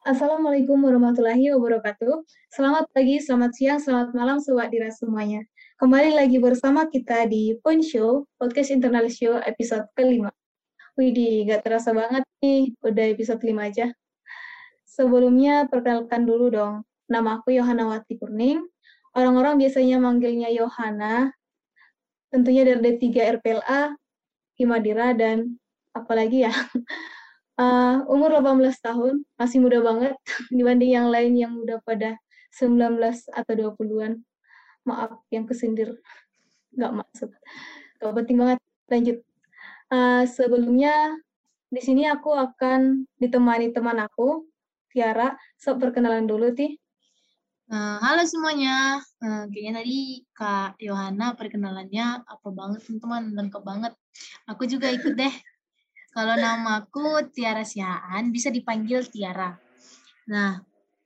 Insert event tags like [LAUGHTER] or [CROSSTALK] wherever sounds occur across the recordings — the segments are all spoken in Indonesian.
Assalamualaikum warahmatullahi wabarakatuh. Selamat pagi, selamat siang, selamat malam Sobat Dira semuanya. Kembali lagi bersama kita di Point Show, Podcast Internal Show episode kelima. Widih, gak terasa banget nih, udah episode 5 aja. Sebelumnya, perkenalkan dulu dong. Nama aku Yohana Wati Kurning. Orang-orang biasanya manggilnya Yohana. Tentunya dari D3 RPLA, Himadira, dan apalagi ya. [LAUGHS] Uh, umur 18 tahun, masih muda banget [LAUGHS] dibanding yang lain yang udah pada 19 atau 20-an. Maaf yang kesindir. Nggak maksud. Gak penting banget. Lanjut. Uh, sebelumnya, di sini aku akan ditemani teman aku, Tiara. So, perkenalan dulu, Ti. Uh, halo semuanya, kayaknya tadi Kak Yohana perkenalannya apa banget teman-teman, lengkap banget. Aku juga ikut deh kalau namaku Tiara Siaan, bisa dipanggil Tiara. Nah,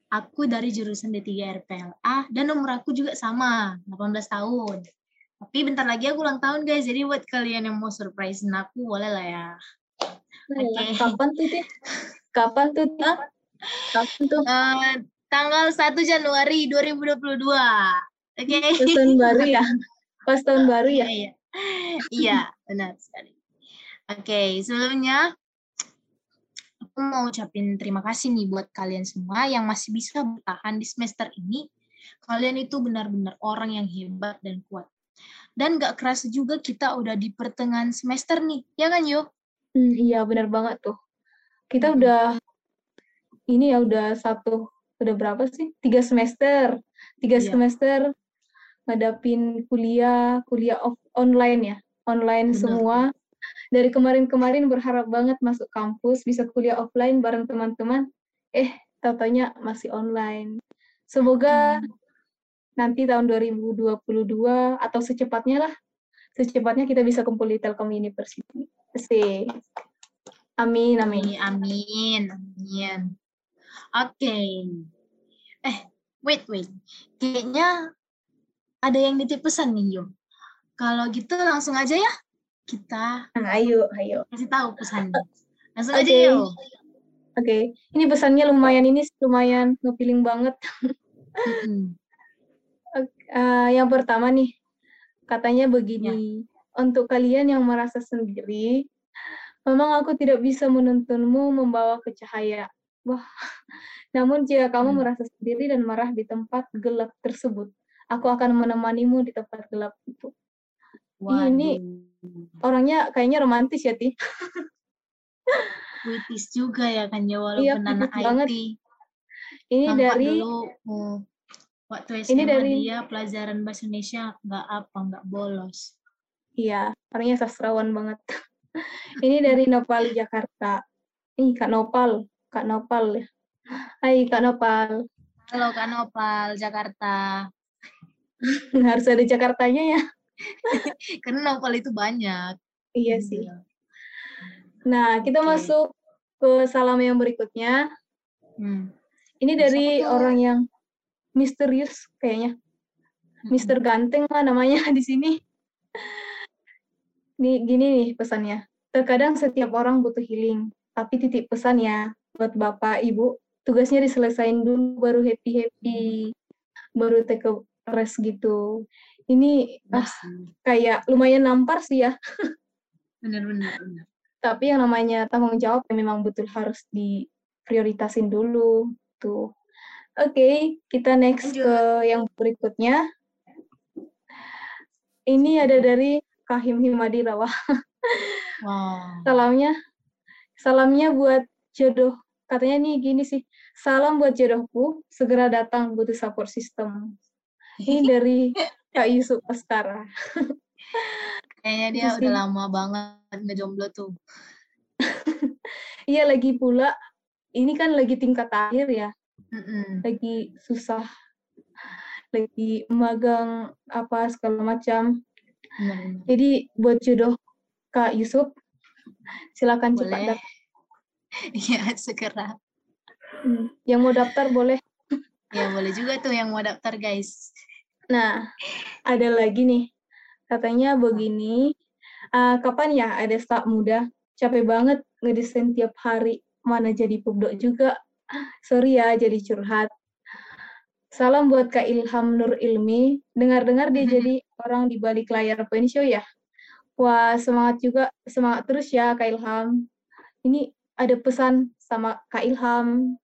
aku dari jurusan D3 RPLA dan nomor aku juga sama, 18 tahun. Tapi bentar lagi aku ulang tahun guys, jadi buat kalian yang mau surprise aku boleh lah ya. Oke. Okay. Kapan tuh, Tih? Kapan tuh, Tih? Kapan tuh? Uh, tanggal 1 Januari 2022. Oke. Okay. tahun baru ya? Pas tahun baru ya? Iya, iya benar sekali. Oke, sebelumnya aku mau ucapin terima kasih nih buat kalian semua yang masih bisa bertahan di semester ini. Kalian itu benar-benar orang yang hebat dan kuat. Dan gak kerasa juga kita udah di pertengahan semester nih, ya kan yuk? Hmm, iya, benar banget tuh. Kita hmm. udah, ini ya udah satu, udah berapa sih? Tiga semester. Tiga iya. semester ngadapin kuliah, kuliah off, online ya. Online benar. semua dari kemarin-kemarin berharap banget masuk kampus, bisa kuliah offline bareng teman-teman. Eh, tatanya masih online. Semoga hmm. nanti tahun 2022 atau secepatnya lah, secepatnya kita bisa kumpul di Telkom University. Sih. Amin, amin. Amin, amin. Oke. Okay. Eh, wait, wait. Kayaknya ada yang nitip pesan nih, Yo. Kalau gitu langsung aja ya kita nah, ayo ayo. kasih tahu pesannya. Langsung okay. aja yuk. Oke. Okay. ini pesannya lumayan ini lumayan ngepiling banget. Uh, yang pertama nih katanya begini. Ya. untuk kalian yang merasa sendiri memang aku tidak bisa menuntunmu membawa ke cahaya wah. [LAUGHS] Namun jika kamu hmm. merasa sendiri dan marah di tempat gelap tersebut aku akan menemanimu di tempat gelap itu Waduh. ini orangnya kayaknya romantis ya ti. Puitis juga ya kan ya walaupun iya, anak IT banget. ini Nampak dari dulu oh, waktu SMA ini dari dia pelajaran bahasa Indonesia nggak apa nggak bolos. Iya orangnya sastrawan banget. Ini dari Nopal Jakarta. Ini Kak Nopal Kak Nopal ya. Hai Kak Nopal. Halo Kak Nopal Jakarta. [LAUGHS] Harus ada Jakartanya ya [LAUGHS] Karena novel itu banyak. Iya sih. Iya. Nah, kita okay. masuk ke salam yang berikutnya. Hmm. Ini dari orang yang misterius kayaknya. Hmm. Mister Ganteng lah namanya [LAUGHS] di sini. Nih gini nih pesannya. Terkadang setiap orang butuh healing, tapi titik pesan ya buat Bapak Ibu, tugasnya diselesain dulu baru happy-happy. Baru take a rest gitu ini nah. kayak lumayan nampar sih ya. Benar-benar. Tapi yang namanya tanggung jawab yang memang betul harus diprioritasin dulu tuh. Oke, okay, kita next Lanjut. ke yang berikutnya. Ini ada dari Kahim Himadi Rawa. Wow. Salamnya, salamnya buat jodoh. Katanya nih gini sih, salam buat jodohku, segera datang butuh support system. Ini dari [LAUGHS] Kak Yusuf Askara. Kayaknya dia Terus udah ini. lama banget ngejomblo tuh. Iya lagi pula, ini kan lagi tingkat akhir ya. Mm-mm. Lagi susah. Lagi magang apa segala macam. Mm. Jadi buat jodoh Kak Yusuf, silakan boleh. cepat daftar. [LAUGHS] Iya, segera. Hmm. Yang mau daftar boleh. Ya, boleh juga tuh yang mau daftar, guys. Nah, ada lagi nih. Katanya begini, uh, kapan ya ada staff muda? Capek banget ngedesain tiap hari. Mana jadi pubdok juga. Sorry ya jadi curhat. Salam buat Kak Ilham Nur Ilmi. Dengar-dengar dia jadi orang di balik layar Show ya. Wah, semangat juga, semangat terus ya Kak Ilham. Ini ada pesan sama Kak Ilham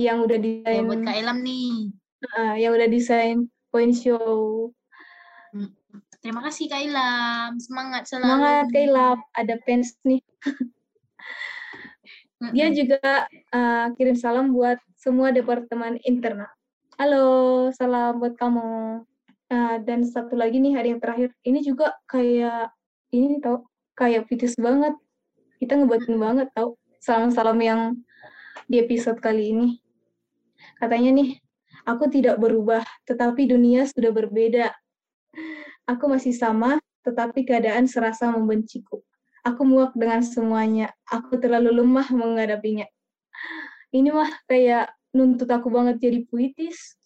yang udah Ya, desain buat Kak Ilham nih. uh, yang udah desain Point Show. Terima kasih Kak Ilham. Semangat selalu. Semangat Kak Ilham, ada fans nih. Dia juga uh, kirim salam buat semua departemen internal. Halo, salam buat kamu. Uh, dan satu lagi nih hari yang terakhir, ini juga kayak ini tau, kayak fitis banget. Kita ngebatin banget tau, salam-salam yang di episode kali ini. Katanya nih, aku tidak berubah, tetapi dunia sudah berbeda. Aku masih sama, tetapi keadaan serasa membenciku. Aku muak dengan semuanya. Aku terlalu lemah menghadapinya. Ini mah kayak nuntut aku banget jadi puitis.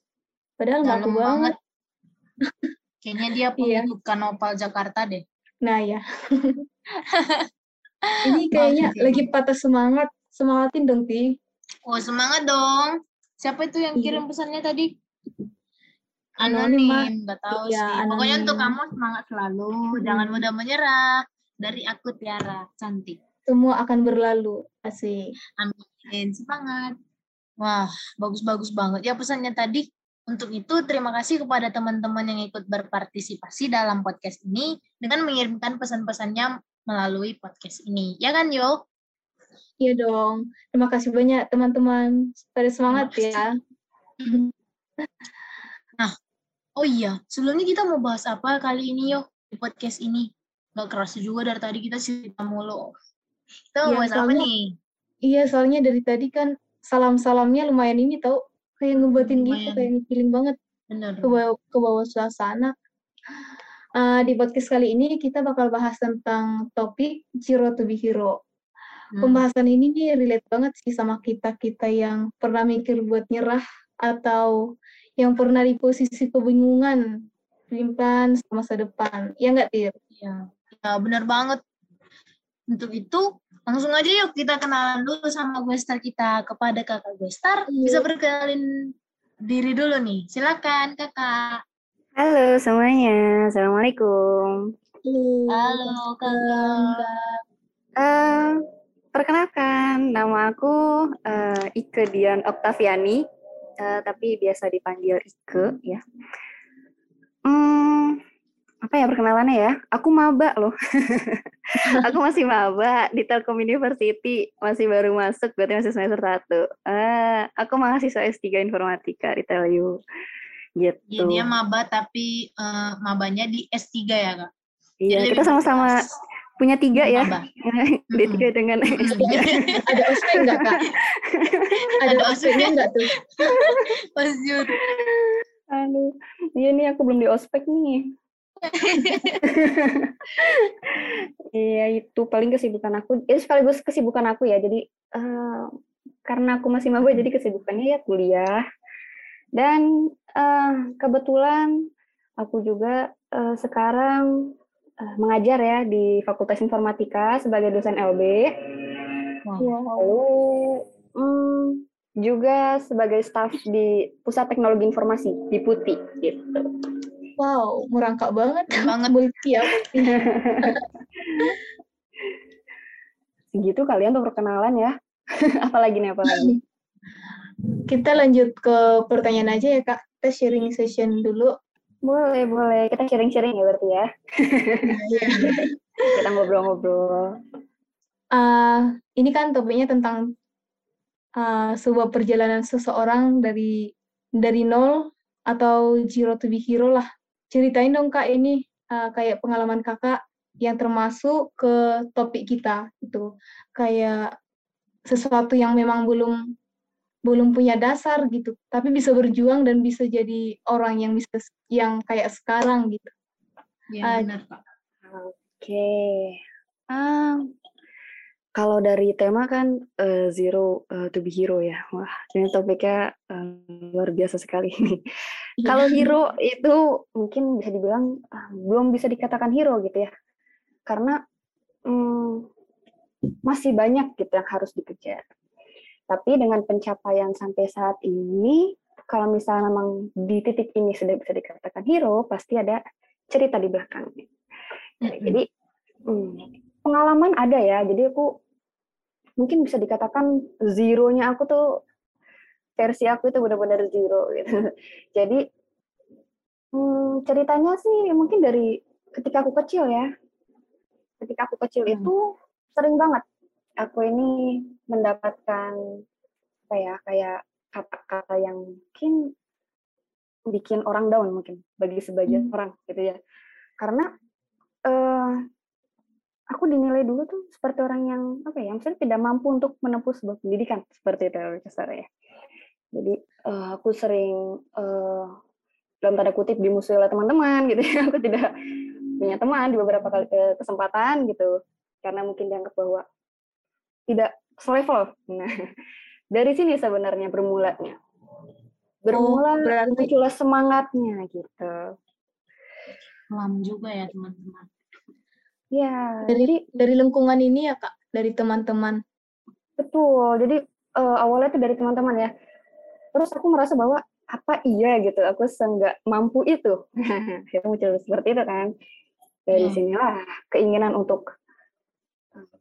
Padahal nggak aku banget. banget. Kayaknya dia [LAUGHS] Iya. pengikut Kanopal Jakarta deh. Nah ya. [LAUGHS] Ini kayaknya lagi patah semangat. Semangatin dong, Ti. Oh semangat dong. Siapa itu yang Iya. kirim pesannya tadi? Anonim. Anonim, nggak tahu Iya, sih. Pokoknya untuk anonim. kamu semangat selalu. Hmm. Jangan mudah menyerah. Dari aku Tiara, cantik. Semua akan berlalu. Asik. Amin, semangat. Wah, bagus-bagus banget ya pesannya tadi. Untuk itu, terima kasih kepada teman-teman yang ikut berpartisipasi dalam podcast ini dengan mengirimkan pesan-pesannya melalui podcast ini. Ya kan, Yo? Iya dong. Terima kasih banyak teman-teman. Pada semangat ya. Oh iya, sebelumnya kita mau bahas apa kali ini, Yo? Di podcast ini. Gak kerasa juga dari tadi kita cerita mulu. Kita mau Iya, bahas apa soalnya- nih? Iya, soalnya dari tadi kan salam-salamnya lumayan ini tau. Kayak ngebuatin gitu, Lumayan. kayak feeling banget. Bener. ke bawah, ke bawah suasana. Uh, di podcast kali ini kita bakal bahas tentang topik Zero to be Hero. Hmm. Pembahasan ini nih relate banget sih sama kita-kita yang pernah mikir buat nyerah atau yang pernah di posisi kebingungan, sama masa depan. Ya nggak, Tir? Iya, ya, bener banget. Untuk itu, langsung aja yuk kita kenalan dulu sama Guestar kita. Kepada kakak Guestar, Iya. bisa perkenalin diri dulu nih. Silakan kakak. Halo semuanya, Assalamualaikum. Halo kakak. Eh, perkenalkan, nama aku eh, Ike Dian Oktaviani, eh, tapi biasa dipanggil Ike ya. Hmm, apa ya perkenalannya ya? Aku maba loh. [LAUGHS] aku masih maba di Telkom University, masih baru masuk, berarti masih semester 1. Eh, aku mahasiswa S3 Informatika di Telu. Gitu. Ya, dia maba tapi eh, mabanya di S3 ya kak? Iya, Jadi kita sama-sama punya tiga ya. maba. [LAUGHS] D3 dengan Ada [LAUGHS] ospek nggak, Kak? Ada ospeknya nggak tuh? [LAUGHS] Mas. Aduh, iya nih aku belum di ospek nih. Iya itu paling kesibukan aku. Itu sekaligus kesibukan aku ya. Jadi eh, karena aku masih maba jadi kesibukannya ya kuliah. Dan eh, kebetulan aku juga eh, sekarang eh, mengajar ya di Fakultas Informatika sebagai dosen LB. Lalu hmm, juga sebagai staf di Pusat Teknologi Informasi di Putih gitu. Wow, merangkak banget. Banget. [LAUGHS] Multi ya. [LAUGHS] Segitu kalian untuk perkenalan ya. [LAUGHS] apalagi nih apalagi. Kita lanjut ke pertanyaan aja ya, Kak. Kita sharing session dulu. Boleh, boleh. Kita sharing-sharing ya berarti ya. Kita ngobrol-ngobrol. Uh, ini kan topiknya tentang uh, sebuah perjalanan seseorang dari dari nol atau zero to be hero lah. Ceritain dong kak ini uh, kayak pengalaman kakak yang termasuk ke topik kita itu kayak sesuatu yang memang belum belum punya dasar gitu, tapi bisa berjuang dan bisa jadi orang yang bisa yang kayak sekarang gitu. Iya Ah, benar kak. Oke. Ah, kalau dari tema kan eh, zero eh, to be hero ya. Wah, ini topiknya eh, luar biasa sekali [LAUGHS] ini. Kalau hero itu mungkin bisa dibilang ah, belum bisa dikatakan hero gitu ya. Karena hmm, masih banyak gitu yang harus dikejar. Tapi dengan pencapaian sampai saat ini, kalau misalnya memang di titik ini sudah bisa dikatakan hero, pasti ada cerita di belakangnya. Jadi hmm, pengalaman ada ya. Jadi aku mungkin bisa dikatakan zero-nya aku tuh versi aku itu benar-benar zero gitu. [LAUGHS] Jadi hmm, ceritanya sih mungkin dari ketika aku kecil ya. Ketika aku kecil hmm. itu sering banget aku ini mendapatkan apa ya kayak kata-kata yang mungkin bikin orang down mungkin bagi sebagian hmm. orang gitu ya. Karena uh, aku dinilai dulu tuh seperti orang yang apa ya misalnya tidak mampu untuk menempuh sebuah pendidikan seperti itu ya. Jadi uh, aku sering uh, dalam tanda kutip dimusuhi oleh teman-teman gitu ya. [LAUGHS] Aku tidak punya teman di beberapa kali kesempatan gitu. Karena mungkin dianggap bahwa tidak selevel nah dari sini sebenarnya bermulanya bermula oh, berarti... muncullah semangatnya gitu. Lam juga ya teman-teman. Ya, dari dari lingkungan ini ya kak, dari teman-teman. Betul. Jadi uh, awalnya itu dari teman-teman ya. Terus aku merasa bahwa apa iya gitu, aku seenggak mampu itu. itu [LAUGHS] muncul seperti itu kan. Dari hmm. sinilah keinginan untuk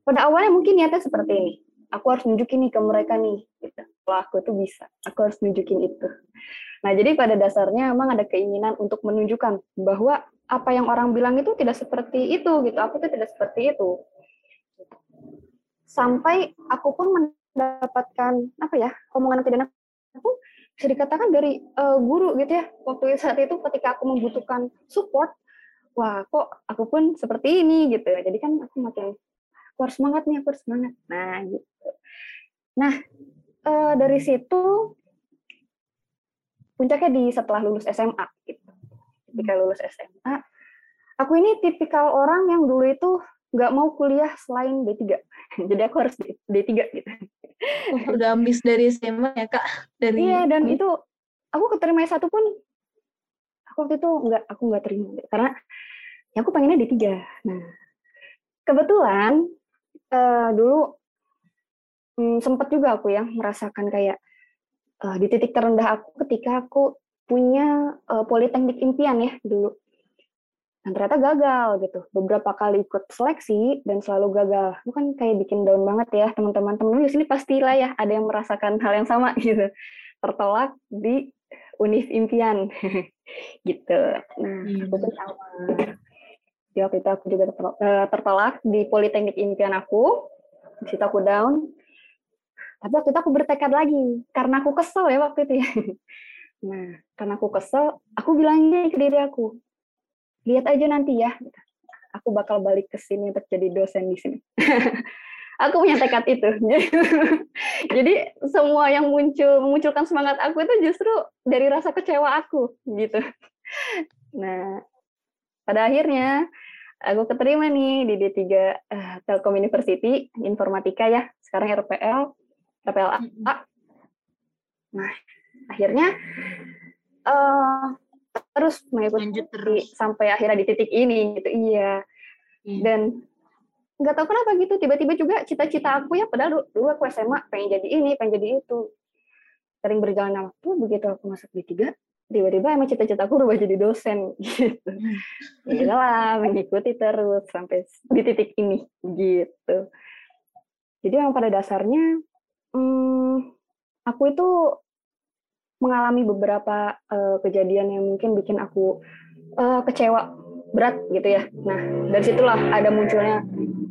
pada awalnya mungkin niatnya seperti ini. Aku harus nunjukin nih ke mereka nih. Gitu. Kalau aku tuh bisa aku harus nunjukin itu. Nah jadi pada dasarnya emang ada keinginan untuk menunjukkan bahwa apa yang orang bilang itu tidak seperti itu gitu. Aku tuh tidak seperti itu. Sampai aku pun mendapatkan apa ya omongan tidak aku bisa dikatakan dari uh, guru gitu ya. Waktu saat itu ketika aku membutuhkan support wah kok aku pun seperti ini gitu jadi kan aku makin aku harus semangat nih aku harus semangat nah gitu nah uh, dari situ puncaknya di setelah lulus SMA gitu. Ketika lulus SMA, aku ini tipikal orang yang dulu itu nggak mau kuliah selain D3. [LAUGHS] Jadi aku harus D3 gitu. Udah ambis dari SMA ya, Kak? Dari Iya, dan itu aku keterima satu pun aku waktu itu nggak aku nggak terima karena ya aku pengennya D3. Nah, kebetulan uh, dulu hmm, sempat juga aku ya merasakan kayak uh, di titik terendah aku ketika aku punya uh, politeknik impian ya dulu. Dan ternyata gagal gitu. Beberapa kali ikut seleksi dan selalu gagal. Itu kan kayak bikin down banget ya teman-teman. Teman-teman di sini pastilah ya ada yang merasakan hal yang sama [LAUGHS] gitu. Tertolak di univ impian [LAUGHS] gitu. Nah, hmm. aku pun sama. Di waktu itu aku juga eh, tertolak di politeknik impian aku. Di situ aku down tapi waktu itu aku bertekad lagi karena aku kesel ya waktu itu ya. [LAUGHS] Nah, karena aku kesel, aku bilangnya ke diri aku, lihat aja nanti ya, aku bakal balik ke sini untuk jadi dosen di sini. [LAUGHS] aku punya tekad itu. [LAUGHS] jadi semua yang muncul memunculkan semangat aku itu justru dari rasa kecewa aku gitu. Nah, pada akhirnya aku keterima nih di D3 uh, eh, Telkom University Informatika ya, sekarang RPL PPLA. Nah, akhirnya uh, terus mengikuti terus. sampai akhirnya di titik ini gitu. Iya. Hmm. Dan nggak tahu kenapa gitu tiba-tiba juga cita-cita aku ya padahal dulu aku SMA pengen jadi ini pengen jadi itu sering berjalan waktu begitu aku masuk di tiga tiba-tiba emang cita-cita aku berubah jadi dosen [LAUGHS] gitu ya lah mengikuti terus sampai di titik ini gitu jadi yang pada dasarnya Hmm, aku itu mengalami beberapa uh, kejadian yang mungkin bikin aku uh, kecewa berat gitu ya. Nah, dari situlah ada munculnya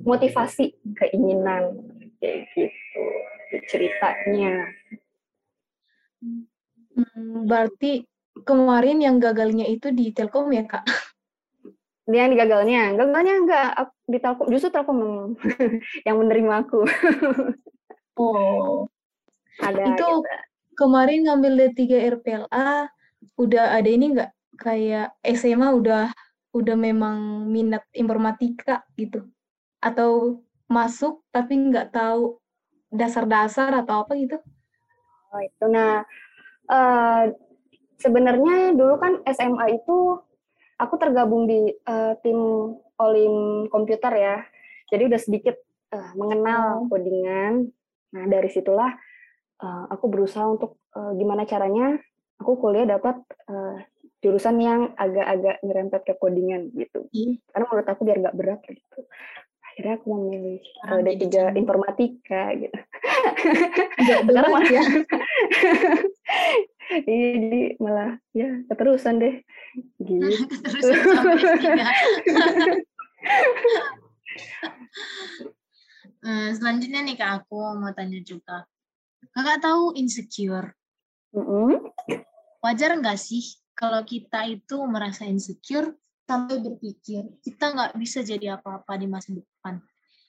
motivasi, keinginan kayak gitu ceritanya. Hmm, berarti kemarin yang gagalnya itu di Telkom ya, Kak? Dia yang digagalnya, gagalnya enggak di Telkom, justru Telkom yang [LAUGHS] menerima aku. [LAUGHS] Oh. Ada. Itu gitu. kemarin ngambil D3 RPLA udah ada ini nggak kayak SMA udah udah memang minat informatika gitu atau masuk tapi nggak tahu dasar-dasar atau apa gitu? Oh itu nah uh, sebenarnya dulu kan SMA itu aku tergabung di uh, tim olim komputer ya jadi udah sedikit uh, mengenal oh. codingan Nah, dari situlah uh, aku berusaha untuk uh, gimana caranya aku kuliah dapat uh, jurusan yang agak-agak nyerempet ke codingan gitu. Hmm. Karena menurut aku biar nggak berat gitu. Akhirnya aku memilih uh, D3 informatika gitu. [LAUGHS] Sekarang malah ya. [LAUGHS] [LAUGHS] iya jadi malah ya keterusan deh gitu. [LAUGHS] uh, [LAUGHS] selanjutnya nih kak aku mau tanya juga. Kakak tahu insecure? Mm -hmm. Wajar nggak sih kalau kita itu merasa insecure sampai berpikir kita nggak bisa jadi apa-apa di masa depan.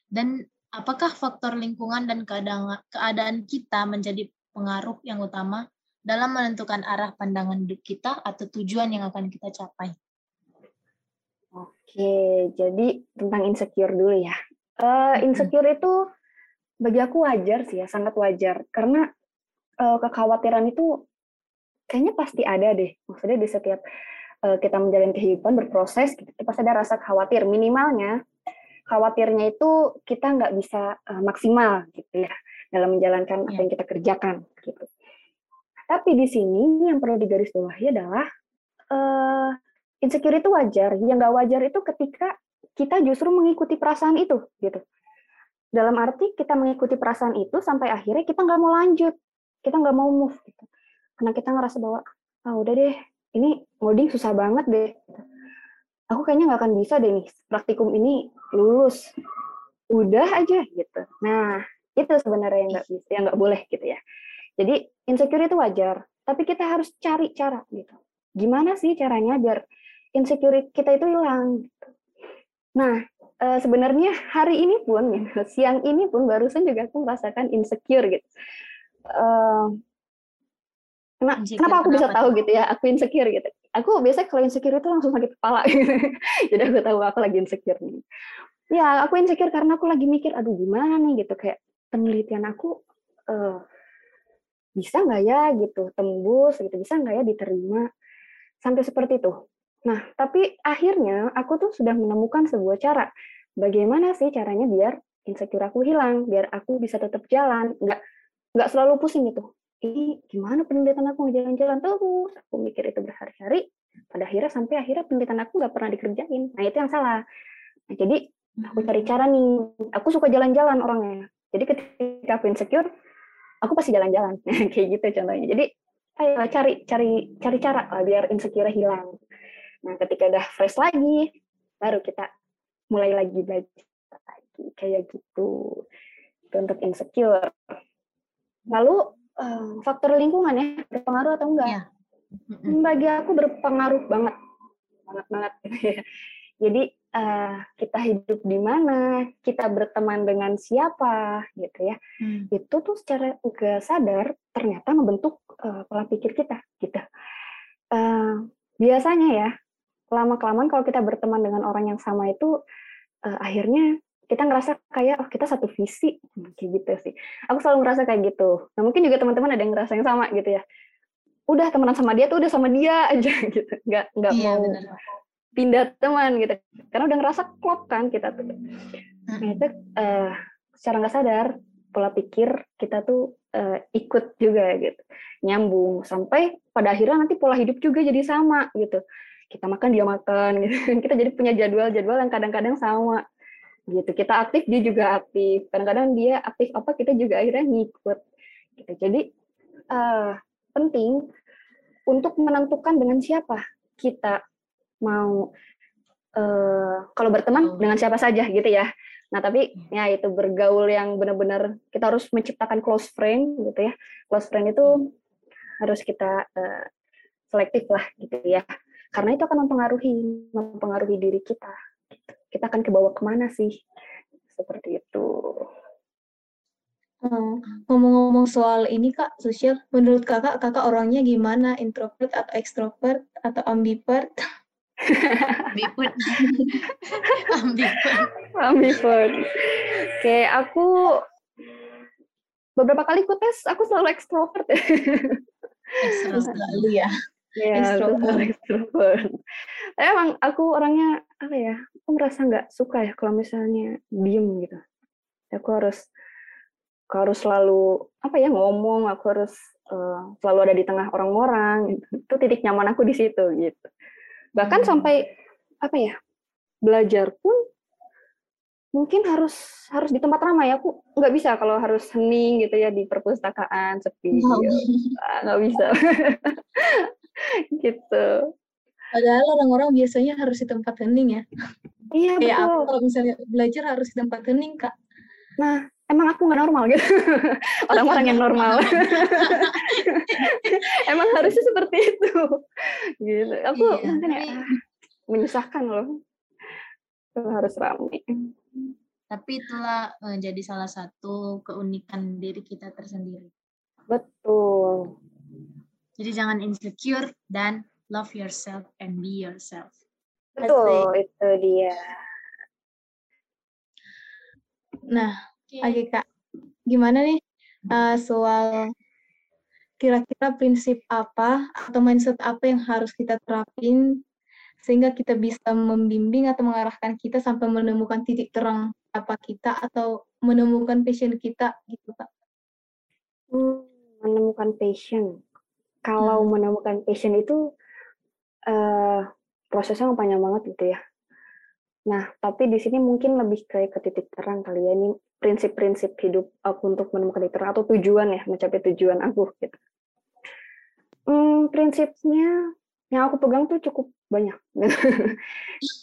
Dan apakah faktor lingkungan dan keadaan, keadaan kita menjadi pengaruh yang utama dalam menentukan arah pandangan hidup kita atau tujuan yang akan kita capai? Oke, jadi tentang insecure dulu ya. Uh, insecure itu bagi aku wajar sih ya, sangat wajar. Karena uh, kekhawatiran itu kayaknya pasti ada deh. Maksudnya di setiap uh, kita menjalani kehidupan berproses, gitu, pasti ada rasa khawatir. Minimalnya khawatirnya itu kita nggak bisa uh, maksimal gitu ya dalam menjalankan apa iya. yang kita kerjakan gitu. Tapi di sini yang perlu digarisbawahi adalah uh, insecure itu wajar. Yang nggak wajar itu ketika kita justru mengikuti perasaan itu gitu. Dalam arti kita mengikuti perasaan itu sampai akhirnya kita nggak mau lanjut, kita nggak mau move gitu karena kita ngerasa bahwa ah udah deh ini ngoding susah banget deh aku kayaknya nggak akan bisa deh nih praktikum ini lulus udah aja gitu nah itu sebenarnya yang nggak bisa yang nggak boleh gitu ya jadi insecure itu wajar tapi kita harus cari cara gitu gimana sih caranya biar insecure kita itu hilang gitu. nah e, sebenarnya hari ini pun ya, siang ini pun barusan juga aku merasakan insecure gitu e, Kenapa, kenapa aku bisa tahu gitu ya? Aku insecure gitu. Aku biasanya kalau insecure itu langsung sakit kepala. Gitu. [LAUGHS] Jadi aku tahu aku lagi insecure nih. Ya, aku insecure karena aku lagi mikir, aduh gimana nih gitu. Kayak penelitian aku uh, bisa nggak ya? gitu tembus gitu, bisa nggak ya diterima? Sampai seperti itu. Nah, tapi akhirnya aku tuh sudah menemukan sebuah cara. Bagaimana sih caranya biar insecure aku hilang, biar aku bisa tetap jalan, nggak nggak selalu pusing gitu? Ini gimana penelitian aku jalan-jalan terus? Aku mikir itu berhari-hari. Pada akhirnya sampai akhirnya penelitian aku nggak pernah dikerjain. Nah itu yang salah. Nah, jadi aku cari cara nih. Aku suka jalan-jalan orangnya. Jadi ketika aku insecure aku pasti jalan-jalan [LAUGHS] kayak gitu contohnya jadi ayo cari cari cari cara lah biar insecure hilang nah ketika udah fresh lagi baru kita mulai lagi belajar lagi kayak gitu itu untuk insecure lalu uh, faktor lingkungan ya berpengaruh atau enggak? Ya. Bagi aku berpengaruh banget, banget banget. [LAUGHS] Jadi uh, kita hidup di mana, kita berteman dengan siapa, gitu ya. Hmm. Itu tuh secara nggak sadar ternyata membentuk uh, pola pikir kita, gitu. Uh, biasanya ya, lama kelamaan kalau kita berteman dengan orang yang sama itu, uh, akhirnya kita ngerasa kayak oh kita satu visi kayak gitu sih aku selalu ngerasa kayak gitu nah mungkin juga teman-teman ada yang ngerasa yang sama gitu ya udah temenan sama dia tuh udah sama dia aja [LAUGHS] gitu nggak nggak iya, mau bener. Pindah teman gitu. Karena udah ngerasa klop kan kita tuh. Nah itu uh, secara nggak sadar pola pikir kita tuh uh, ikut juga gitu. Nyambung. Sampai pada akhirnya nanti pola hidup juga jadi sama gitu. Kita makan dia makan gitu. [LAUGHS] Kita jadi punya jadwal-jadwal yang kadang-kadang sama gitu. Kita aktif dia juga aktif. Kadang-kadang dia aktif apa kita juga akhirnya ngikut gitu. Jadi uh, penting untuk menentukan dengan siapa kita mau uh, kalau berteman dengan siapa saja gitu ya. Nah tapi ya itu bergaul yang benar-benar kita harus menciptakan close friend gitu ya. Close friend itu harus kita uh, selektif lah gitu ya. Karena itu akan mempengaruhi mempengaruhi diri kita. Kita akan ke bawah ke mana sih? Seperti itu. Hmm, ngomong-ngomong soal ini kak sosial menurut kakak kakak orangnya gimana? Introvert atau ekstrovert atau ambivert [LAUGHS] ambivert [LAUGHS] ambivert ambivert oke aku beberapa kali ku tes aku selalu ekstrovert [LAUGHS] ekstrovert selalu ya Ya, extrovert. Emang aku orangnya apa ya? Aku merasa nggak suka ya kalau misalnya diem gitu. Aku harus aku harus selalu apa ya ngomong aku harus uh, selalu ada di tengah orang-orang gitu. itu titik nyaman aku di situ gitu bahkan hmm. sampai apa ya belajar pun mungkin harus harus di tempat ramai aku nggak bisa kalau harus hening gitu ya di perpustakaan sepi oh. ya. nggak bisa [LAUGHS] gitu padahal orang-orang biasanya harus di tempat hening ya iya betul. aku kalau misalnya belajar harus di tempat hening kak nah emang aku nggak normal gitu [LAUGHS] orang-orang yang normal [LAUGHS] [LAUGHS] emang harusnya seperti itu gitu aku iya, mungkin ya menyusahkan loh harus ramai tapi itulah uh, jadi salah satu keunikan diri kita tersendiri. Betul. Jadi jangan insecure dan love yourself and be yourself. Betul, itu dia. Nah, okay. lagi Kak, gimana nih uh, soal kira-kira prinsip apa atau mindset apa yang harus kita terapin sehingga kita bisa membimbing atau mengarahkan kita sampai menemukan titik terang apa kita atau menemukan passion kita gitu kak? Hmm, menemukan passion. Kalau hmm. menemukan passion itu uh, prosesnya panjang banget gitu ya. Nah, tapi di sini mungkin lebih kayak ke titik terang kali ya. Ini prinsip-prinsip hidup aku untuk menemukan terang atau tujuan ya, mencapai tujuan aku gitu. Hmm, prinsipnya yang aku pegang tuh cukup banyak. [LAUGHS]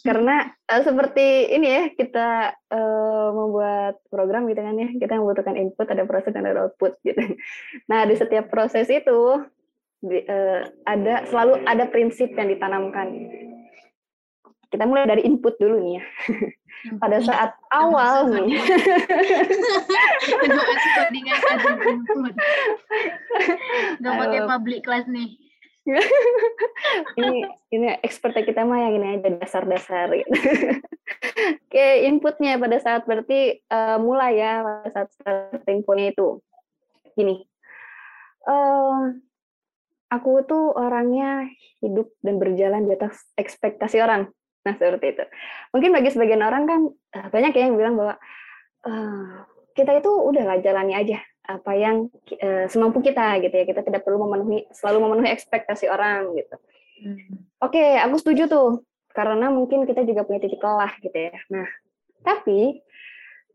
Karena uh, seperti ini ya kita uh, membuat program gitu kan ya kita membutuhkan input ada proses dan ada output gitu. Nah di setiap proses itu di, uh, ada selalu ada prinsip yang ditanamkan kita mulai dari input dulu nih ya pada saat awal nih Gak pakai public class nih [LAUGHS] ini ini expertnya kita mah yang ini aja dasar-dasar gitu. Oke, inputnya pada saat berarti uh, mulai ya pada saat starting point itu. Gini. Uh, aku tuh orangnya hidup dan berjalan di atas ekspektasi orang. Nah, seperti itu. Mungkin bagi sebagian orang kan uh, banyak ya yang bilang bahwa uh, kita itu udahlah jalani aja apa yang uh, semampu kita gitu ya kita tidak perlu memenuhi selalu memenuhi ekspektasi orang gitu hmm. oke okay, aku setuju tuh karena mungkin kita juga punya titik lelah gitu ya nah tapi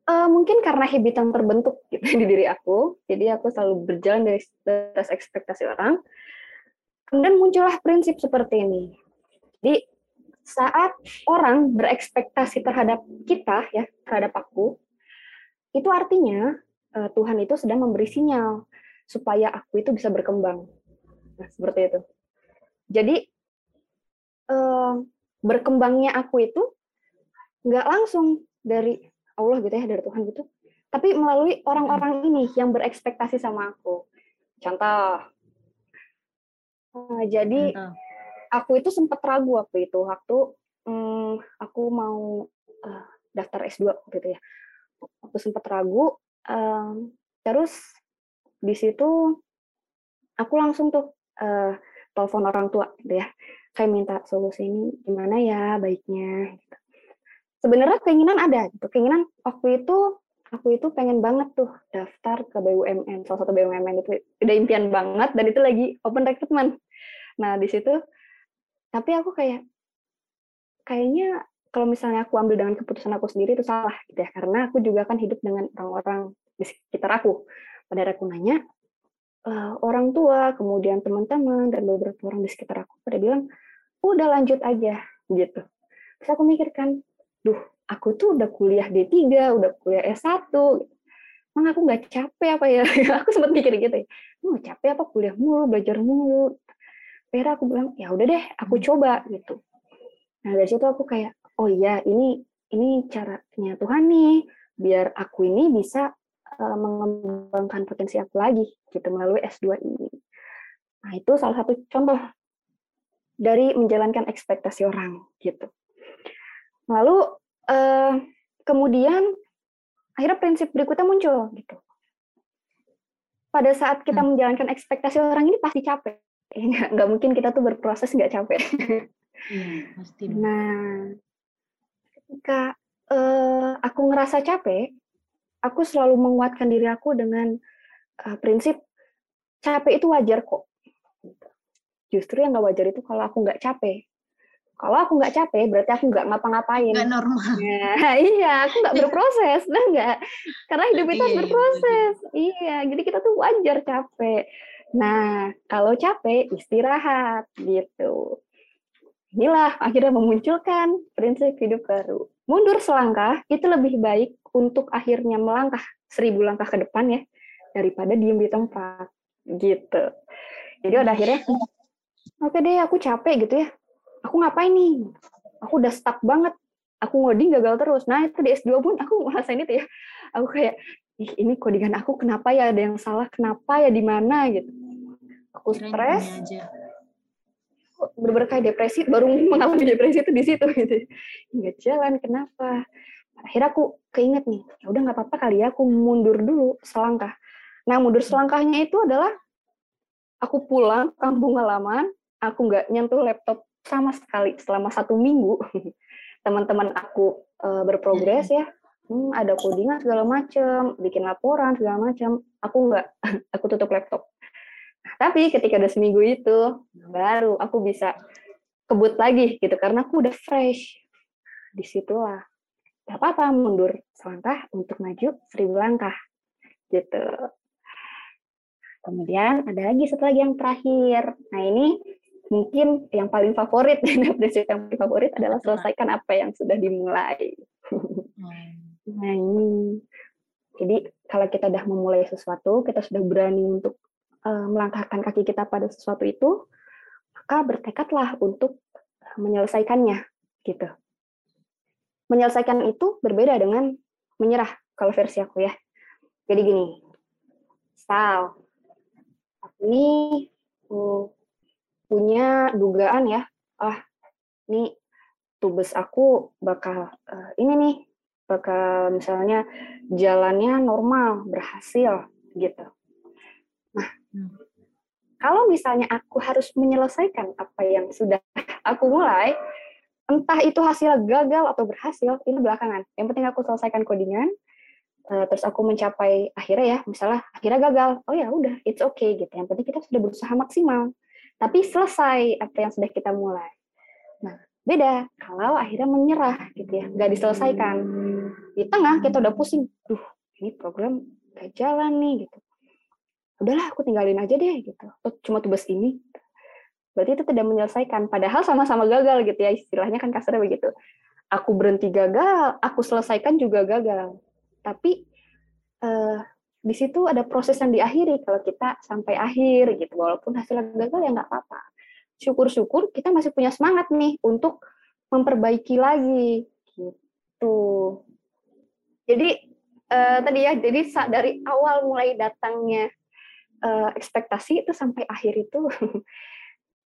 uh, mungkin karena habit yang terbentuk [LAUGHS] gitu di diri aku jadi aku selalu berjalan dari atas ekspektasi orang kemudian muncullah prinsip seperti ini jadi saat orang berekspektasi terhadap kita ya terhadap aku itu artinya uh, Tuhan itu sedang memberi sinyal supaya aku itu bisa berkembang. Nah, seperti itu. Jadi uh, berkembangnya aku itu nggak langsung dari Allah gitu ya, dari Tuhan gitu, tapi melalui orang-orang ini yang berekspektasi sama aku. Contoh, uh, jadi aku itu sempat ragu waktu itu, waktu um, aku mau uh, daftar S2 gitu ya. Aku sempat ragu, Um, terus di situ aku langsung tuh uh, telepon orang tua gitu ya. Kayak minta solusi ini gimana ya baiknya gitu. Sebenarnya keinginan ada gitu. Keinginan waktu itu aku itu pengen banget tuh daftar ke BUMN, salah satu BUMN itu udah impian banget dan itu lagi open recruitment. Nah, di situ tapi aku kayak kayaknya kalau misalnya aku ambil dengan keputusan aku sendiri itu salah gitu ya. Karena aku juga kan hidup dengan orang-orang di sekitar aku. Pada aku nanya uh, orang tua kemudian teman-teman dan beberapa orang di sekitar aku pada bilang udah lanjut aja gitu. Terus aku mikirkan duh aku tuh udah kuliah D3 udah kuliah S1 emang aku nggak capek apa ya [LAUGHS] aku sempat mikir gitu ya. Nggak capek apa kuliah mulu belajar mulu Akhirnya aku bilang ya udah deh aku hmm. coba gitu nah dari situ aku kayak oh iya ini ini caranya Tuhan nih biar aku ini bisa uh, mengembangkan potensi aku lagi gitu melalui S2 ini. Nah, itu salah satu contoh dari menjalankan ekspektasi orang gitu. Lalu uh, kemudian akhirnya prinsip berikutnya muncul gitu. Pada saat kita hmm. menjalankan ekspektasi orang ini pasti capek. Nggak, nggak mungkin kita tuh berproses nggak capek. Hmm, pasti. Nah, ketika uh, aku ngerasa capek, aku selalu menguatkan diri aku dengan uh, prinsip capek itu wajar kok. Justru yang nggak wajar itu kalau aku nggak capek. Kalau aku nggak capek, berarti aku nggak ngapa-ngapain. Nggak normal. Nah, [LAUGHS] iya, aku nggak berproses, nah nggak. Karena hidup itu harus Iya, iya, berproses. Iya, jadi kita tuh wajar capek. Nah, kalau capek istirahat gitu. Inilah akhirnya memunculkan prinsip hidup baru. Mundur selangkah itu lebih baik untuk akhirnya melangkah seribu langkah ke depan ya daripada diem di tempat gitu. Jadi pada akhirnya oke deh aku capek gitu ya. Aku ngapain nih? Aku udah stuck banget. Aku ngoding gagal terus. Nah itu di S2 pun aku ngerasain itu ya. Aku kayak Ih, ini codingan aku kenapa ya ada yang salah? Kenapa ya di mana gitu. Aku stres, bener-bener kayak depresi baru mengalami depresi itu di situ gitu. Nggak jalan kenapa? Akhirnya aku keinget nih ya udah nggak apa-apa kali ya aku mundur dulu selangkah. Nah mundur selangkahnya itu adalah aku pulang kampung halaman aku nggak nyentuh laptop sama sekali selama satu minggu. [LAUGHS] Teman-teman aku eh, berprogres ya. Hmm, ada codingan segala macem bikin laporan segala macam aku nggak [LAUGHS] aku tutup laptop tapi ketika udah seminggu itu, baru aku bisa kebut lagi gitu karena aku udah fresh. Di situlah gak apa-apa mundur selangkah untuk maju seribu langkah gitu. Kemudian ada lagi satu lagi yang terakhir. Nah ini mungkin yang paling favorit prinsip [LAUGHS] yang paling favorit adalah selesaikan apa yang sudah dimulai. Hmm. Nah ini jadi kalau kita udah memulai sesuatu, kita sudah berani untuk melangkahkan kaki kita pada sesuatu itu, maka bertekadlah untuk menyelesaikannya, gitu. Menyelesaikan itu berbeda dengan menyerah kalau versi aku ya. Jadi gini, Sal, aku ini hmm, punya dugaan ya, ah ini tubes aku bakal eh, ini nih bakal misalnya jalannya normal berhasil gitu. Hmm. kalau misalnya aku harus menyelesaikan apa yang sudah aku mulai, entah itu hasil gagal atau berhasil, ini belakangan. Yang penting aku selesaikan codingan, eh, terus aku mencapai akhirnya ya, misalnya akhirnya gagal, oh ya udah, it's okay gitu. Yang penting kita sudah berusaha maksimal, tapi selesai apa yang sudah kita mulai. Nah, beda kalau akhirnya menyerah gitu ya, nggak diselesaikan. Di tengah kita udah pusing, duh ini program gak jalan nih gitu. Udahlah aku tinggalin aja deh gitu. Cuma tugas ini. Berarti itu tidak menyelesaikan. Padahal sama-sama gagal gitu ya istilahnya kan kasarnya begitu. Aku berhenti gagal, aku selesaikan juga gagal. Tapi eh, di situ ada proses yang diakhiri kalau kita sampai akhir gitu. Walaupun hasilnya gagal ya nggak apa-apa. Syukur-syukur kita masih punya semangat nih untuk memperbaiki lagi gitu. Jadi eh, tadi ya, jadi dari awal mulai datangnya eh, ekspektasi itu sampai akhir itu [LAUGHS]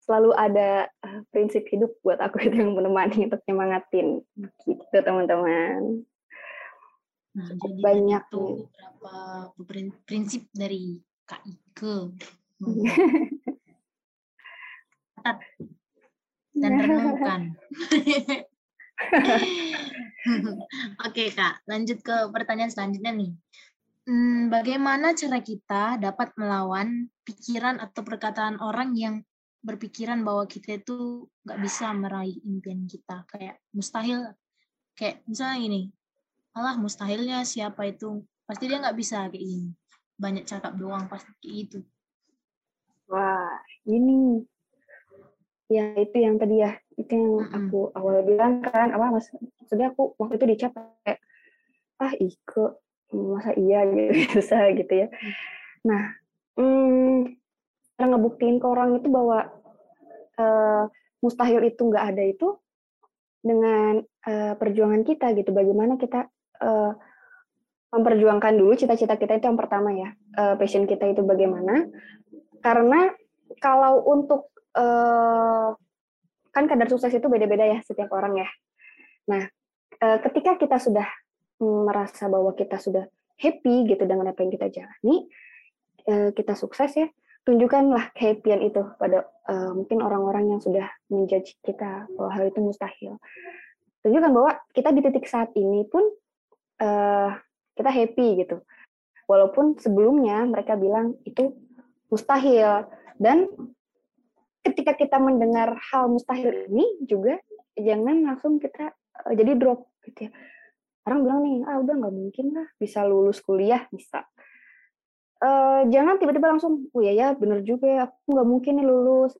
selalu ada eh, prinsip hidup buat aku [LAUGHS] itu yang menemani untuk nyemangatin gitu teman-teman. Nah, Cukup jadi banyak itu beberapa beber- prinsip dari Kak Ike. [LAUGHS] Hmm. Catat dan renungkan. Oke Kak, lanjut ke pertanyaan selanjutnya nih. Hmm, bagaimana cara kita dapat melawan pikiran atau perkataan orang yang berpikiran bahwa kita itu nggak bisa meraih impian kita? Kayak mustahil. Kayak misalnya gini, alah mustahilnya siapa itu? Pasti dia nggak bisa kayak gini. Banyak cakap doang pasti kayak gitu. Wah, ini ya itu yang tadi ya itu yang Mm-mm. aku awal bilang kan apa mas maksudnya aku waktu itu dicap kayak ah Iko masa iya gitu [LAUGHS] susah gitu ya. Nah hmm, cara ngebuktiin ke orang itu bahwa eh, mustahil itu nggak ada itu dengan eh, perjuangan kita gitu. Bagaimana kita eh, memperjuangkan dulu cita-cita kita itu yang pertama ya Eh, passion kita itu bagaimana. Karena kalau untuk eh, kan kadar sukses itu beda-beda ya setiap orang ya. Nah, eh, ketika kita sudah merasa bahwa kita sudah happy gitu dengan apa yang kita jalani, eh, kita sukses ya, tunjukkanlah kehappyan itu pada eh, mungkin orang-orang yang sudah menjudge kita bahwa hal itu mustahil. Tunjukkan bahwa kita di titik saat ini pun eh, kita happy gitu. Walaupun sebelumnya mereka bilang itu mustahil dan ketika kita mendengar hal mustahil ini juga jangan langsung kita jadi drop gitu ya. Orang bilang nih, ah udah nggak mungkin lah bisa lulus kuliah bisa. Uh, jangan tiba-tiba langsung, oh ya ya bener juga aku nggak mungkin nih lulus.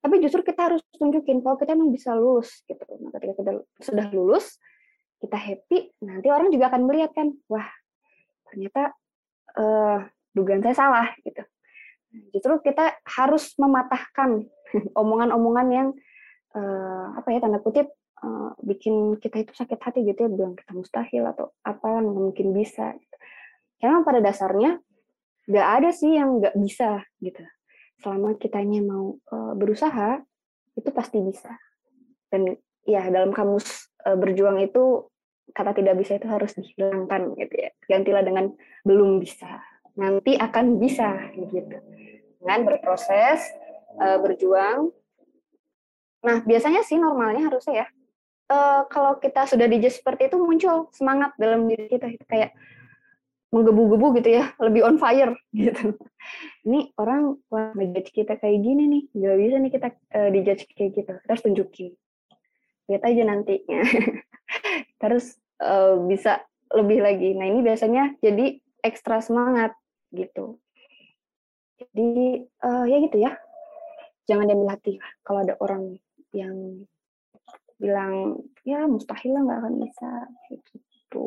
Tapi justru kita harus tunjukin kalau kita emang bisa lulus gitu. Nah, ketika kita sudah lulus, kita happy, nanti orang juga akan melihat kan, wah ternyata uh, dugaan saya salah gitu. Justru kita harus mematahkan [LAUGHS] omongan-omongan yang uh, apa ya tanda kutip uh, bikin kita itu sakit hati gitu ya bilang kita mustahil atau apa nggak mungkin bisa. Gitu. Karena pada dasarnya nggak ada sih yang nggak bisa gitu. Selama kitanya mau uh, berusaha itu pasti bisa. Dan ya dalam kamus uh, berjuang itu kata tidak bisa itu harus dihilangkan gitu ya. Gantilah dengan belum bisa. Nanti akan bisa gitu. Dengan berproses, berjuang. Nah, biasanya sih normalnya harusnya ya. Uh, kalau kita sudah dijudge seperti itu muncul semangat dalam diri kita itu kayak menggebu-gebu gitu ya, lebih on fire [LAUGHS] gitu. Ini orang wah ngejudge kita kayak gini nih, nggak bisa nih kita uh, dijudge kayak gitu. Kita harus tunjukin. Lihat aja nantinya. [LAUGHS] terus uh, bisa lebih lagi. Nah ini biasanya jadi ekstra semangat gitu. Jadi uh, ya gitu ya. Jangan diambil hati kalau ada orang yang bilang ya mustahil lah nggak akan bisa gitu.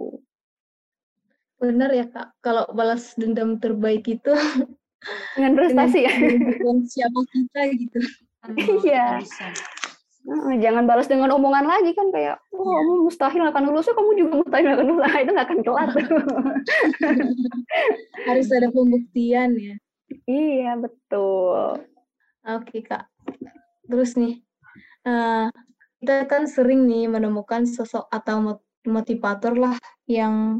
Benar ya kak. Kalau balas dendam terbaik itu [LAUGHS] dengan prestasi ya. Dengan siapa kita gitu. [LAUGHS] Iya jangan balas dengan omongan lagi kan kayak oh iya. kamu mustahil akan lulus kamu juga mustahil akan lulus itu nggak akan kelar [LAUGHS] harus ada pembuktian ya iya betul oke kak terus nih uh, kita kan sering nih menemukan sosok atau motivator lah yang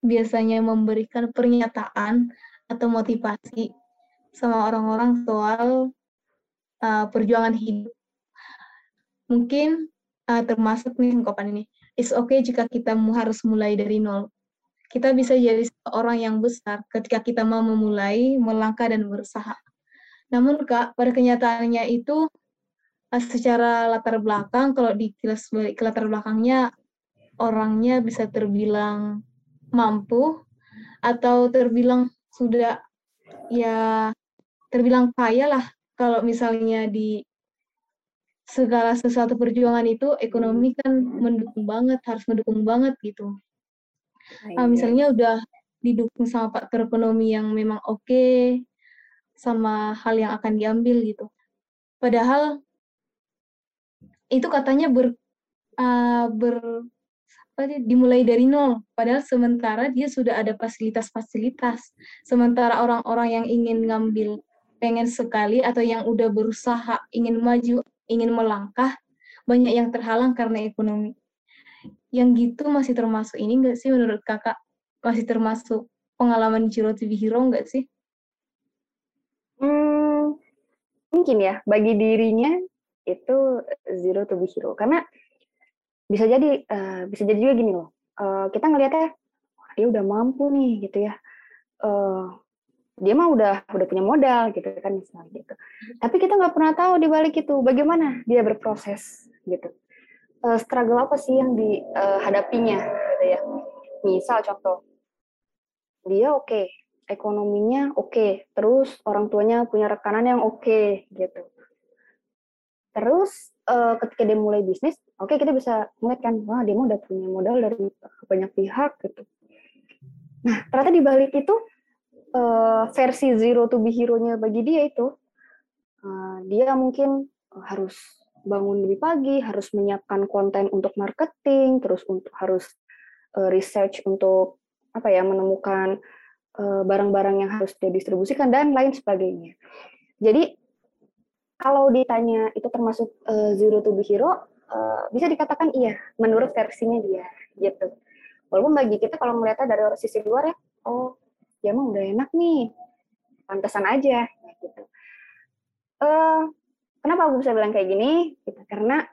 biasanya memberikan pernyataan atau motivasi sama orang-orang soal uh, perjuangan hidup. Mungkin uh, termasuk nih ungkapan ini it's okay jika kita harus mulai dari nol. Kita bisa jadi seorang yang besar ketika kita mau memulai melangkah dan berusaha. Namun kak pada kenyataannya itu secara latar belakang kalau di kelas balik ke latar belakangnya orangnya bisa terbilang mampu atau terbilang sudah ya terbilang kaya lah kalau misalnya di segala sesuatu perjuangan itu ekonomi kan mendukung banget, harus mendukung banget gitu. Uh, misalnya udah didukung sama faktor ekonomi yang memang oke, okay, sama hal yang akan diambil gitu. Padahal itu katanya ber, uh, ber dimulai dari nol. Padahal sementara dia sudah ada fasilitas-fasilitas. Sementara orang-orang yang ingin ngambil pengen sekali atau yang udah berusaha ingin maju ingin melangkah, banyak yang terhalang karena ekonomi. Yang gitu masih termasuk ini nggak sih menurut kakak? Masih termasuk pengalaman to be Hero nggak sih? Hmm, mungkin ya, bagi dirinya itu Zero to be Hero. Karena bisa jadi, uh, bisa jadi juga gini loh, uh, kita ngelihatnya, dia udah mampu nih gitu ya, uh, dia mah udah udah punya modal gitu kan misalnya gitu. Tapi kita nggak pernah tahu di balik itu bagaimana dia berproses gitu. Uh, struggle apa sih yang dihadapinya uh, gitu ya. Misal contoh, dia oke, okay, ekonominya oke, okay, terus orang tuanya punya rekanan yang oke okay, gitu. Terus uh, ketika dia mulai bisnis, oke okay, kita bisa melihat kan, wah dia udah punya modal dari banyak pihak gitu. Nah ternyata di balik itu uh, versi zero to be hero-nya bagi dia itu uh, dia mungkin harus bangun lebih pagi, harus menyiapkan konten untuk marketing, terus untuk harus uh, research untuk apa ya menemukan barang-barang uh, yang harus dia distribusikan dan lain sebagainya. Jadi kalau ditanya itu termasuk uh, zero to be hero, uh, bisa dikatakan iya menurut versinya dia gitu. Walaupun bagi kita kalau melihatnya dari sisi luar ya, oh ya emang udah enak nih pantesan aja gitu uh, kenapa aku bisa bilang kayak gini gitu. karena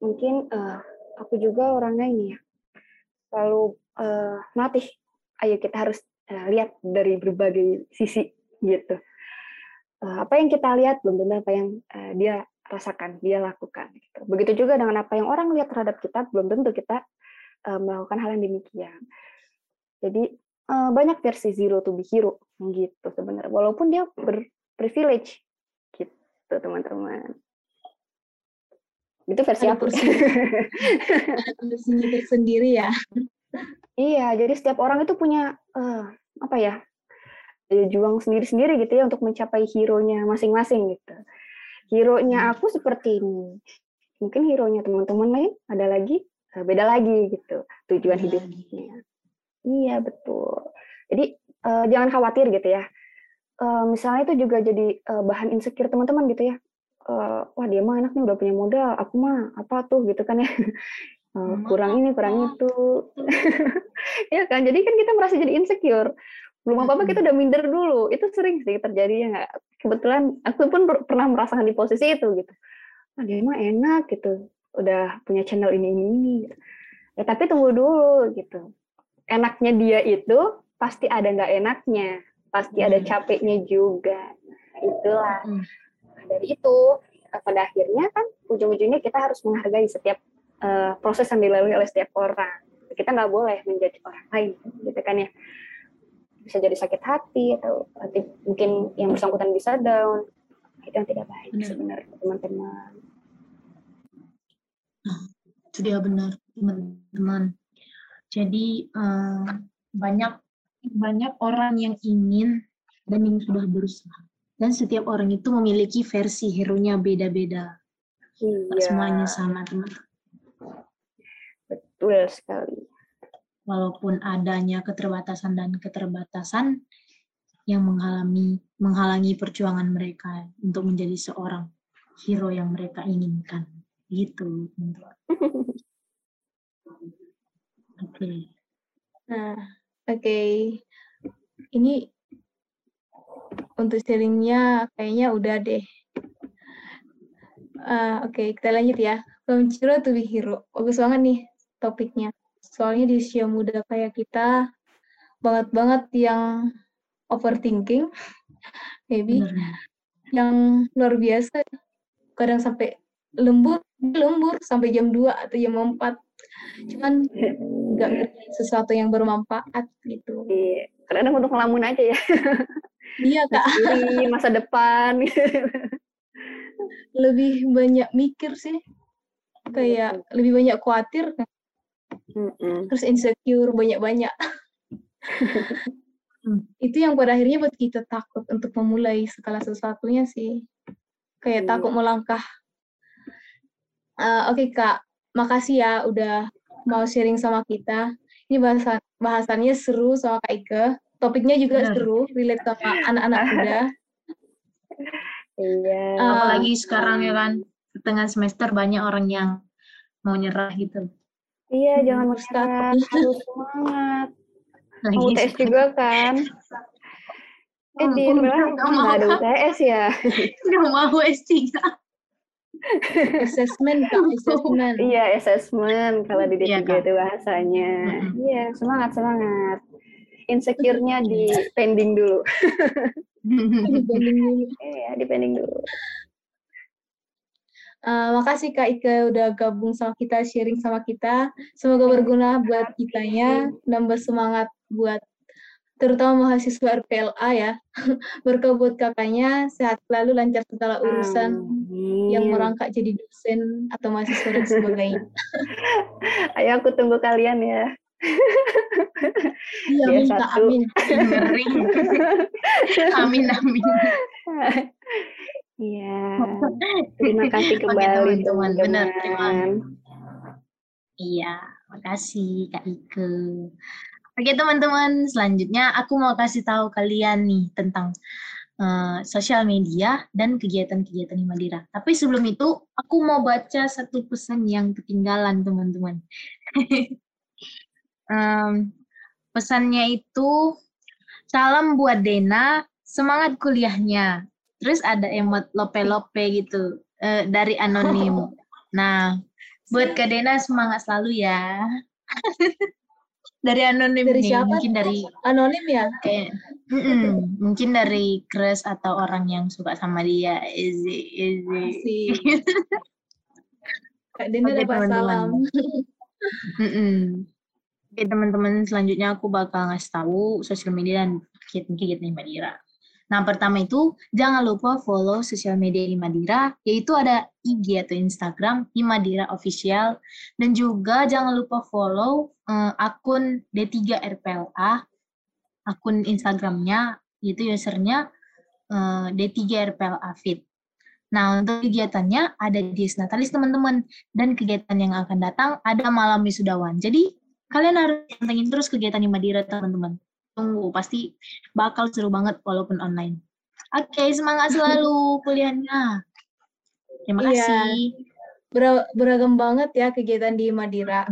mungkin uh, aku juga orangnya ini ya selalu uh, melatih ayo kita harus uh, lihat dari berbagai sisi gitu. Uh, apa yang kita lihat belum tentu apa yang uh, dia rasakan, dia lakukan. Gitu. Begitu juga dengan apa yang orang lihat terhadap kita, belum tentu kita uh, melakukan hal yang demikian. Jadi uh, banyak versi zero to be hero gitu sebenarnya, walaupun dia berprivilege gitu teman-teman. Itu versi aku. [LAUGHS] sendiri ya. Iya, jadi setiap orang itu punya uh, apa ya? Juang sendiri-sendiri gitu ya untuk mencapai hero-nya masing-masing gitu. Hero-nya hmm. aku seperti ini. Mungkin hero-nya teman-teman lain ada lagi uh, beda lagi gitu tujuan hidupnya. Iya, betul. Jadi uh, jangan khawatir gitu ya. Uh, misalnya itu juga jadi uh, bahan insecure teman-teman gitu ya uh, wah dia mah anaknya udah punya modal, aku mah apa tuh gitu kan ya. [LAUGHS] Uh, kurang ini, kurang itu. [LAUGHS] ya kan, jadi kan kita merasa jadi insecure. Belum apa-apa kita udah minder dulu. Itu sering sih terjadi ya nggak. Kebetulan aku pun pernah merasakan di posisi itu gitu. Ah, dia mah enak gitu. Udah punya channel ini ini ini. Gitu. Ya tapi tunggu dulu gitu. Enaknya dia itu pasti ada nggak enaknya, pasti ada capeknya juga. Nah, itulah. Hmm dari itu eh, pada akhirnya kan ujung-ujungnya kita harus menghargai setiap uh, proses yang dilalui oleh setiap orang kita nggak boleh menjadi orang lain gitu kan ya bisa jadi sakit hati atau nanti mungkin yang bersangkutan bisa down itu yang tidak baik benar. sebenarnya teman-teman nah, itu dia benar teman-teman jadi uh, banyak banyak orang yang ingin dan yang sudah berusaha dan setiap orang itu memiliki versi hero-nya beda-beda. Iya. semuanya sama, teman. Betul sekali. Walaupun adanya keterbatasan dan keterbatasan yang menghalangi menghalangi perjuangan mereka untuk menjadi seorang hero yang mereka inginkan. Gitu, [LAUGHS] Oke. Okay. Nah, oke. Okay. Ini untuk sharingnya kayaknya udah deh. Uh, Oke, okay, kita lanjut ya. From Zero to be Hero. Bagus banget nih topiknya. Soalnya di usia muda kayak kita, banget-banget yang overthinking, [LAUGHS] maybe, yang luar biasa. Kadang sampai lembur, lembur sampai jam 2 atau jam 4. Cuman nggak sesuatu yang bermanfaat gitu. Iya, kadang untuk ngelamun aja ya. Iya kak. Diri, masa depan. [LAUGHS] lebih banyak mikir sih. Kayak mm. lebih banyak khawatir. Kan? Mm Terus insecure banyak-banyak. [LAUGHS] itu yang pada akhirnya buat kita takut untuk memulai segala sesuatunya sih. Kayak mm. takut melangkah. Uh, Oke okay, kak, makasih ya udah mau sharing sama kita. Ini bahasan bahasannya seru sama Kak Ike topiknya juga Benar. seru, relate sama anak-anak muda. Iya. Uh, Apalagi sekarang ya kan, tengah semester banyak orang yang mau nyerah gitu. Iya, hmm, jangan menyerah, harus semangat. mau UTS juga kan? [LAUGHS] Eh, di bilang nggak ada UTS ya? [LAUGHS] Nggak mau S3. assessment kak, assessment. Iya, assessment kalau di D3 iya, itu bahasanya. Iya, semangat, semangat insecure-nya di pending dulu. [LAUGHS] Iya, di pending dulu. Uh, makasih Kak Ika udah gabung sama kita, sharing sama kita. Semoga berguna buat kitanya, nambah semangat buat terutama mahasiswa RPLA ya. [LAUGHS] Berkah buat kakaknya, sehat selalu, lancar segala urusan Amin. yang merangkak jadi dosen atau mahasiswa dan sebagainya. [LAUGHS] [LAUGHS] Ayo aku tunggu kalian ya. Iya, ya, minta satu. amin. amin, amin. Iya. [LAUGHS] Terima kasih kembali teman-teman. Iya, makasih Kak Ike. Oke teman-teman, selanjutnya aku mau kasih tahu kalian nih tentang uh, sosial media dan kegiatan-kegiatan di Madira. Tapi sebelum itu, aku mau baca satu pesan yang ketinggalan teman-teman. [LAUGHS] um, pesannya itu salam buat Dena, semangat kuliahnya. Terus ada emot lope-lope gitu uh, dari anonim. Nah, buat Kak Dena semangat selalu ya. [LAUGHS] dari anonim Dari nih, siapa mungkin dari Anonim ya? kayak mm-mm, mungkin dari crush atau orang yang suka sama dia. Easy, easy. [LAUGHS] Kak Dina Oke, dapat salam. [LAUGHS] Mm-mm. Oke teman-teman, selanjutnya aku bakal ngasih tahu sosial media dan kegiatan-kegiatan Madira. Nah pertama itu jangan lupa follow sosial media Himadira, yaitu ada IG atau Instagram Himadira Official dan juga jangan lupa follow eh, akun D3 RPLA, akun Instagramnya yaitu usernya eh, D3 RPLA Fit. Nah, untuk kegiatannya ada di Natalis teman-teman dan kegiatan yang akan datang ada malam wisudawan. Jadi kalian harus pantengin terus kegiatan di Madira teman-teman. Tunggu, pasti bakal seru banget walaupun online. Oke, semangat selalu [LAUGHS] kuliahnya. Terima Iya. kasih. Ber- beragam banget ya kegiatan di Madira.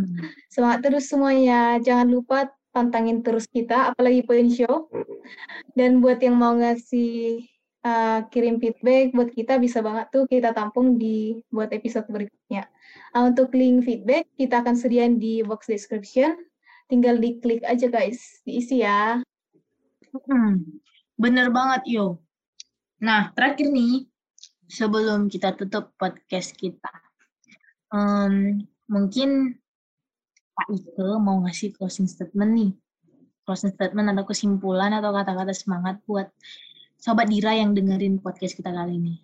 Semangat terus semuanya. Jangan lupa pantangin terus kita, apalagi Point Show. Dan buat yang mau ngasih uh, kirim feedback buat kita bisa banget tuh kita tampung di buat episode berikutnya. Nah, untuk link feedback kita akan sediain di box description. Tinggal diklik aja guys, diisi ya. Hmm, bener banget, Yo. Nah, terakhir nih, sebelum kita tutup podcast kita, em, mungkin Pak Ike mau ngasih closing statement nih. Closing statement atau kesimpulan atau kata-kata semangat buat Sobat Dira yang dengerin podcast kita kali ini.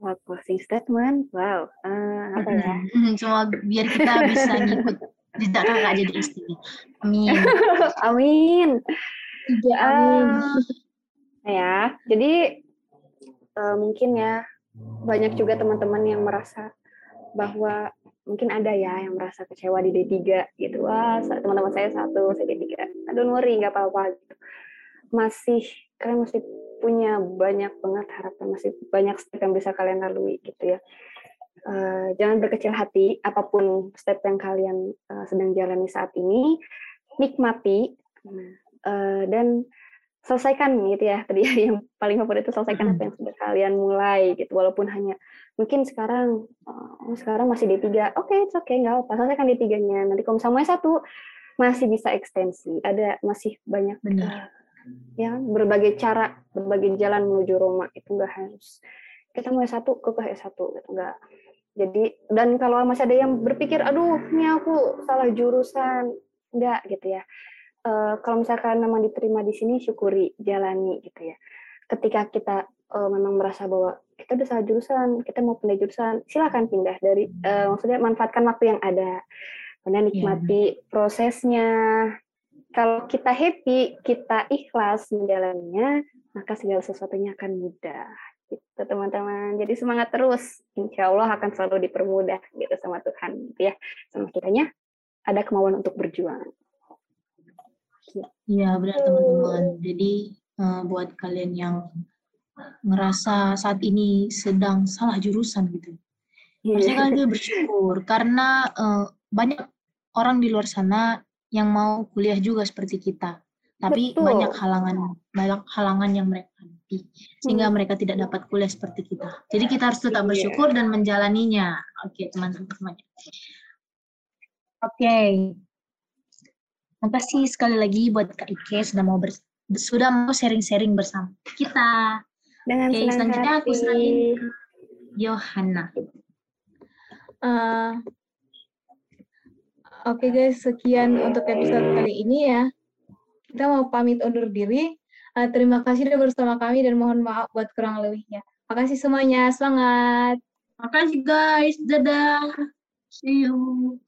Wah, closing statement. Wow. eh, apa ya? Hmm, Cuma [LAUGHS] biar kita bisa ngikut jejak kakak jadi istri. Amin. [LAUGHS] Amin. Tiga amin. Ya, jadi eh, mungkin ya banyak juga teman-teman yang merasa bahwa mungkin ada ya yang merasa kecewa di D3 gitu. Wah, teman-teman saya satu, saya D3. Don't worry, nggak apa-apa gitu. Masih kalian masih punya banyak banget harapan, masih banyak step yang bisa kalian lalui gitu ya. Eh, jangan berkecil hati apa pun step yang kalian eh, sedang jalani saat ini, nikmati eh, dan selesaikan gitu ya. Tadi [LAUGHS] yang paling favorit itu selesaikan apa yang sudah kalian mulai gitu. Walaupun hanya mungkin sekarang oh, sekarang masih D3 oke it's oke nggak apa selesaikan D3-nya nanti kalau misalnya satu masih bisa ekstensi. Ada masih banyak Benar. ya berbagai cara berbagai jalan menuju Roma. Itu nggak harus kita mau S1 ke ke S1 gitu. Nggak jadi dan kalau masih ada yang berpikir aduh ini aku salah jurusan. Enggak gitu ya. Eh, kalau misalkan memang diterima di sini syukuri jalani gitu ya. Ketika kita eh, memang merasa bahwa kita udah salah jurusan kita mau pindah jurusan silakan pindah dari eh, maksudnya manfaatkan waktu yang ada. Kemudian nikmati prosesnya. Kalau kita happy kita ikhlas menjalaninya maka segala sesuatunya akan mudah gitu teman-teman. Jadi semangat terus. Insya Allah akan selalu dipermudah gitu sama Tuhan gitu ya. Sama kitanya ada kemauan untuk berjuang. Iya benar teman-teman. Jadi eh, buat kalian yang ngerasa saat ini sedang salah jurusan gitu, harusnya kalian bersyukur. Karena eh, banyak orang di luar sana yang mau kuliah juga seperti kita, tapi Betul. banyak halangan banyak halangan yang mereka hadapi sehingga mereka tidak dapat kuliah seperti kita. Jadi kita harus tetap Iya. bersyukur dan menjalaninya. Oke teman-teman semuanya. Oke. Terima kasih sekali lagi buat Kak Ike sudah mau bers- sudah mau sharing-sharing bersama kita. dengan Oke, senang selanjutnya aku serahin ke Yohana. Eh, Oke guys, sekian untuk episode kali ini ya. Kita mau pamit undur diri. Eh, terima kasih sudah bersama kami dan mohon maaf buat kurang lebihnya. Makasih semuanya, semangat. Makasih guys, dadah. See you.